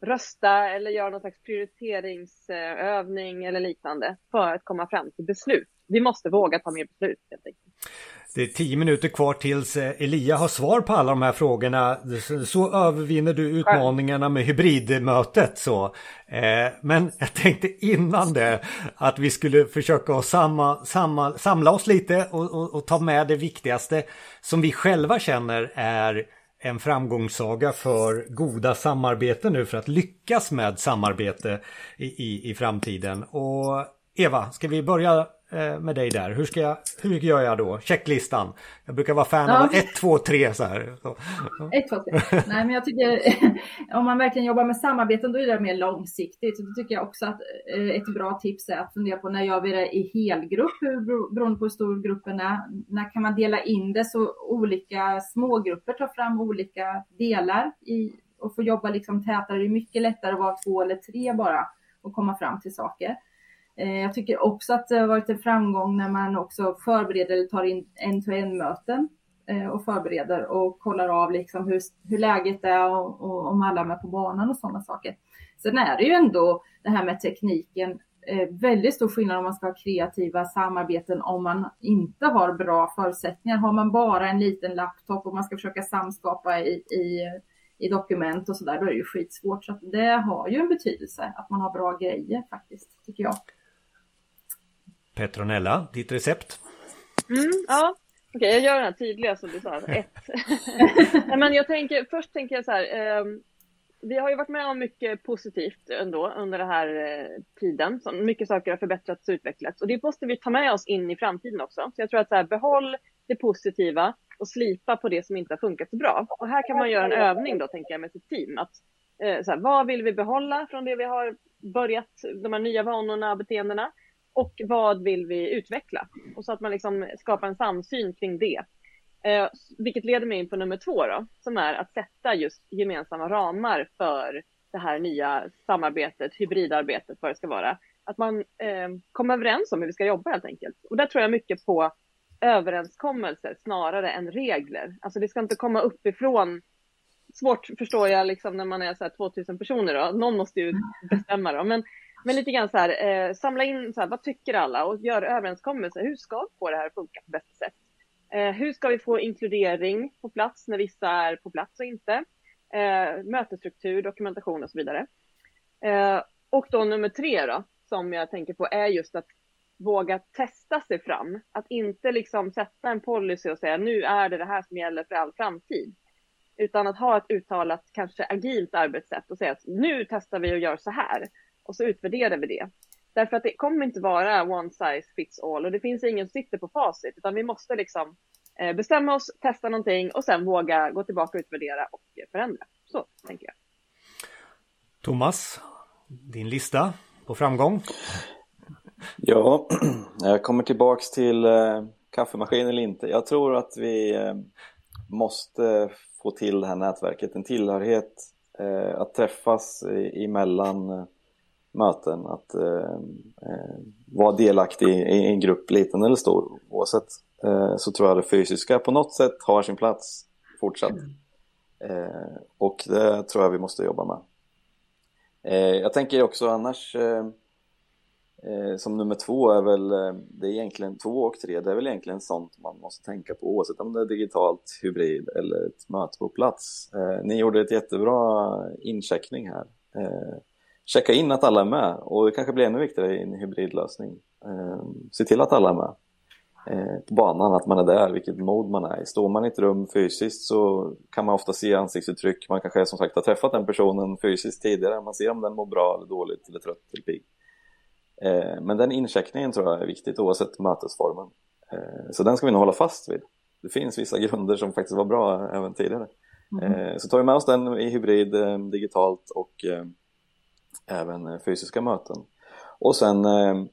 Speaker 4: rösta eller göra någon slags prioriteringsövning eller liknande för att komma fram till beslut. Vi måste våga ta mer beslut helt enkelt.
Speaker 2: Det är tio minuter kvar tills eh, Elia har svar på alla de här frågorna. Så övervinner du utmaningarna med hybridmötet. Så. Eh, men *laughs* jag tänkte innan det att vi skulle försöka samma, samma, samla oss lite och, och, och ta med det viktigaste som vi själva känner är en framgångssaga för goda samarbeten nu för att lyckas med samarbete i, i, i framtiden. Och Eva, ska vi börja med dig där. Hur, ska jag, hur gör jag då? Checklistan. Jag brukar vara fan ja. av 1, 2, 3 så här.
Speaker 3: 1, 2, 3. Nej, men jag tycker *laughs* om man verkligen jobbar med samarbeten då är det mer långsiktigt. Så då tycker jag också att eh, ett bra tips är att fundera på när gör vi det i helgrupp, beroende på hur stor gruppen är. När kan man dela in det så olika smågrupper tar fram olika delar i, och få jobba liksom tätare. Det är mycket lättare att vara två eller tre bara och komma fram till saker. Eh, jag tycker också att det har varit en framgång när man också förbereder eller tar in en-to-en möten eh, och förbereder och kollar av liksom hur, hur läget är och, och om alla är med på banan och sådana saker. Sen är det ju ändå det här med tekniken eh, väldigt stor skillnad om man ska ha kreativa samarbeten om man inte har bra förutsättningar. Har man bara en liten laptop och man ska försöka samskapa i, i, i dokument och sådär, då är det ju skitsvårt. Så det har ju en betydelse att man har bra grejer faktiskt, tycker jag.
Speaker 2: Petronella, ditt recept?
Speaker 4: Mm, ja, okej, okay, jag gör den här tydliga som du sa, ett. *laughs* men jag tänker, först tänker jag så här, eh, vi har ju varit med om mycket positivt ändå under den här eh, tiden. Så mycket saker har förbättrats och utvecklats och det måste vi ta med oss in i framtiden också. Så jag tror att så här, behåll det positiva och slipa på det som inte har funkat så bra. Och här kan man göra en övning då, tänker jag, med sitt team. Att, eh, så här, vad vill vi behålla från det vi har börjat, de här nya vanorna och beteendena? Och vad vill vi utveckla? Och så att man liksom skapar en samsyn kring det. Eh, vilket leder mig in på nummer två då, som är att sätta just gemensamma ramar för det här nya samarbetet, hybridarbetet, vad det ska vara. Att man eh, kommer överens om hur vi ska jobba helt enkelt. Och där tror jag mycket på överenskommelser snarare än regler. Alltså det ska inte komma uppifrån. Svårt förstår jag liksom när man är så här 2000 personer då. Någon måste ju bestämma då. Men men lite grann så här, eh, samla in så här, vad tycker alla och gör överenskommelser. Hur ska vi få det här att funka på bästa sätt? Eh, hur ska vi få inkludering på plats när vissa är på plats och inte? Eh, mötesstruktur, dokumentation och så vidare. Eh, och då nummer tre då, som jag tänker på är just att våga testa sig fram. Att inte liksom sätta en policy och säga nu är det det här som gäller för all framtid. Utan att ha ett uttalat, kanske agilt arbetssätt och säga att nu testar vi och gör så här och så utvärderar vi det. Därför att det kommer inte vara one size fits all och det finns ingen som sitter på facit utan vi måste liksom eh, bestämma oss, testa någonting och sen våga gå tillbaka och utvärdera och förändra. Så tänker jag.
Speaker 2: Thomas, din lista på framgång?
Speaker 5: Ja, *clears throat* jag kommer tillbaks till eh, kaffemaskin eller inte. Jag tror att vi eh, måste få till det här nätverket, en tillhörighet, att träffas emellan möten, att eh, eh, vara delaktig i en grupp, liten eller stor. Oavsett eh, så tror jag det fysiska på något sätt har sin plats fortsatt. Eh, och det tror jag vi måste jobba med. Jag tänker också annars som nummer två är väl, det är egentligen två och tre, det är väl egentligen sånt man måste tänka på oavsett om det är digitalt, hybrid eller ett möte på plats. ni gjorde ett jättebra incheckning här checka in att alla är med och det kanske blir ännu viktigare i en hybridlösning. Eh, se till att alla är med eh, på banan, att man är där, vilket mod man är i. Står man i ett rum fysiskt så kan man ofta se ansiktsuttryck, man kanske som sagt har träffat den personen fysiskt tidigare, man ser om den mår bra eller dåligt eller trött eller pigg. Eh, men den incheckningen tror jag är viktigt oavsett mötesformen. Eh, så den ska vi nog hålla fast vid. Det finns vissa grunder som faktiskt var bra även tidigare. Mm. Så tar vi med oss den i hybrid, digitalt och även eh, fysiska möten. Och sen eh,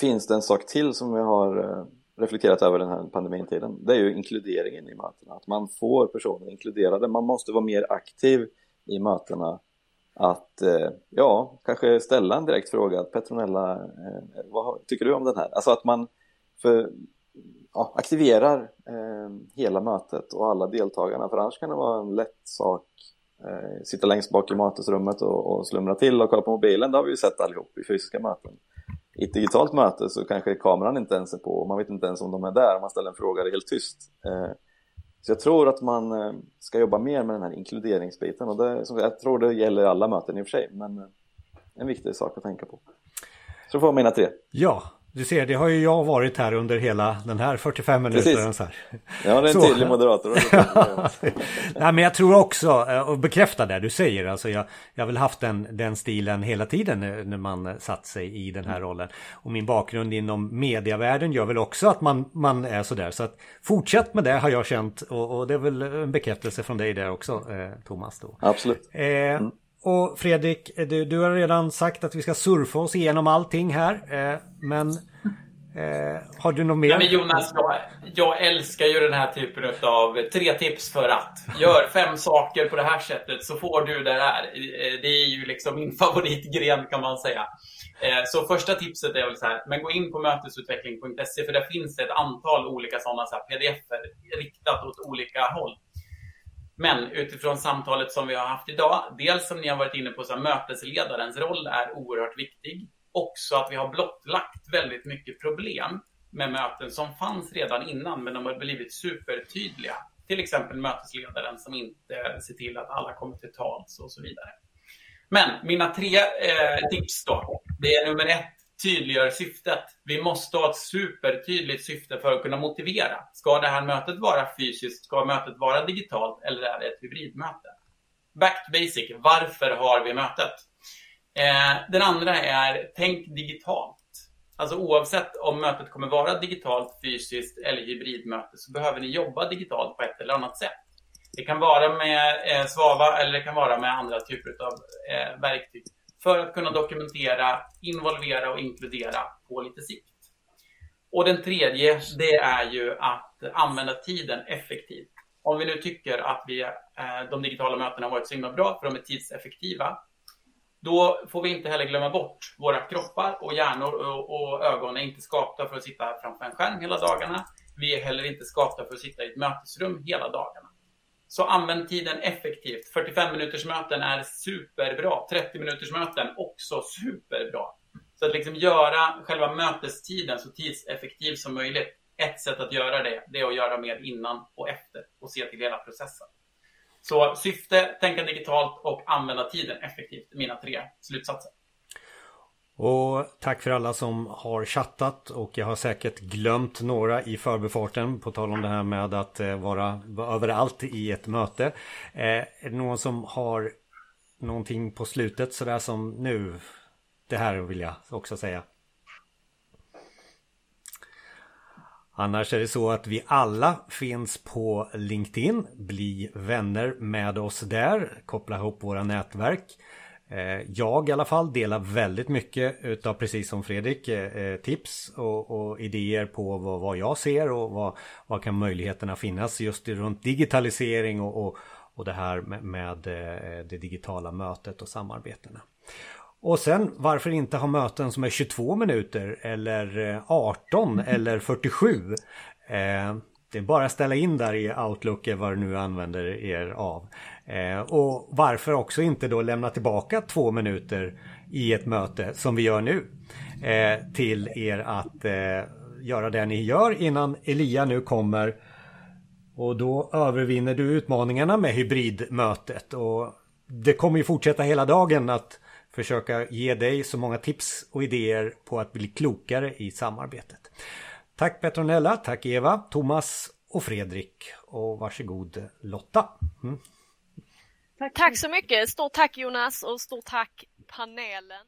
Speaker 5: finns det en sak till som vi har eh, reflekterat över den här pandemitiden. Det är ju inkluderingen i mötena, att man får personer inkluderade. Man måste vara mer aktiv i mötena. Att, eh, ja, kanske ställa en direkt fråga. Petronella, eh, vad tycker du om den här? Alltså att man för, ja, aktiverar eh, hela mötet och alla deltagarna, för annars kan det vara en lätt sak Eh, sitta längst bak i mötesrummet och, och slumra till och kolla på mobilen, det har vi ju sett allihop i fysiska möten. I ett digitalt möte så kanske kameran inte ens är på och man vet inte ens om de är där. Om man ställer en fråga det är helt tyst. Eh, så jag tror att man eh, ska jobba mer med den här inkluderingsbiten och det, jag tror det gäller alla möten i och för sig men eh, en viktig sak att tänka på. Så får jag mina tre.
Speaker 2: Ja, du ser, det har ju jag varit här under hela den här 45 minuterna. Så här.
Speaker 5: Ja, det är en tydlig moderator. *laughs*
Speaker 2: Nej, men jag tror också, eh, och bekräfta det du säger, alltså jag, jag har väl haft den, den stilen hela tiden när man satt sig i den här rollen. Och min bakgrund inom mediavärlden gör väl också att man, man är sådär. Så att fortsätt med det har jag känt och, och det är väl en bekräftelse från dig där också, eh, Thomas. Då.
Speaker 5: Absolut.
Speaker 2: Eh, mm. Och Fredrik, eh, du, du, har redan sagt att vi ska surfa oss igenom allting här. Eh, men eh, har du något mer? Nej,
Speaker 6: men Jonas, jag, jag, älskar ju den här typen av tre tips för att. Gör fem saker på det här sättet så får du det här. Eh, det är ju liksom min *laughs* favoritgren kan man säga. Eh, så första tipset är väl så här, men gå in på mötesutveckling.se för där finns det ett antal olika sådana så pdf-er riktat åt olika håll. Men utifrån samtalet som vi har haft idag, dels som ni har varit inne på, så här, mötesledarens roll är oerhört viktig. Också att vi har blottlagt väldigt mycket problem med möten som fanns redan innan, men de har blivit supertydliga. Till exempel mötesledaren som inte ser till att alla kommer till tals och så vidare. Men mina tre eh, tips då. Det är nummer ett, tydliggör syftet. Vi måste ha ett supertydligt syfte för att kunna motivera. Ska det här mötet vara fysiskt? Ska mötet vara digitalt? Eller är det ett hybridmöte? Back to basic. Varför har vi mötet? Eh, den andra är tänk digitalt. Alltså oavsett om mötet kommer vara digitalt, fysiskt eller hybridmöte så behöver ni jobba digitalt på ett eller annat sätt. Det kan vara med eh, Svava eller det kan vara med andra typer av eh, verktyg för att kunna dokumentera, involvera och inkludera på lite sikt. Och den tredje, det är ju att använda tiden effektivt. Om vi nu tycker att vi, eh, de digitala mötena har varit så himla bra för de är tidseffektiva, då får vi inte heller glömma bort våra kroppar och hjärnor och, och ögon är inte skapta för att sitta framför en skärm hela dagarna. Vi är heller inte skapta för att sitta i ett mötesrum hela dagarna. Så använd tiden effektivt. 45 minuters möten är superbra. 30 minuters möten också superbra. Så att liksom göra själva mötestiden så tidseffektiv som möjligt. Ett sätt att göra det, det är att göra mer innan och efter och se till hela processen. Så syfte, tänka digitalt och använda tiden effektivt. Mina tre slutsatser.
Speaker 2: Och tack för alla som har chattat och jag har säkert glömt några i förbifarten på tal om det här med att vara, vara överallt i ett möte. Eh, är det någon som har någonting på slutet sådär som nu? Det här vill jag också säga. Annars är det så att vi alla finns på LinkedIn. Bli vänner med oss där. Koppla ihop våra nätverk. Eh, jag i alla fall delar väldigt mycket utav precis som Fredrik eh, tips och, och idéer på vad, vad, jag ser och vad, vad kan möjligheterna finnas just runt digitalisering och, och, och det här med, med eh, det digitala mötet och samarbetena. Och sen varför inte ha möten som är 22 minuter eller 18 mm. eller 47? Det är bara att ställa in där i Outlook vad du nu använder er av. Eh, och varför också inte då lämna tillbaka två minuter i ett möte som vi gör nu. Eh, till er att eh, göra det ni gör innan Elia nu kommer. Och då övervinner du utmaningarna med hybridmötet. Och det kommer ju fortsätta hela dagen att försöka ge dig så många tips och idéer på att bli klokare i samarbetet. Tack Petronella, tack Eva, Thomas och Fredrik. Och varsågod Lotta. Mm.
Speaker 1: Tack. tack så mycket. Stort tack Jonas och stort tack panelen.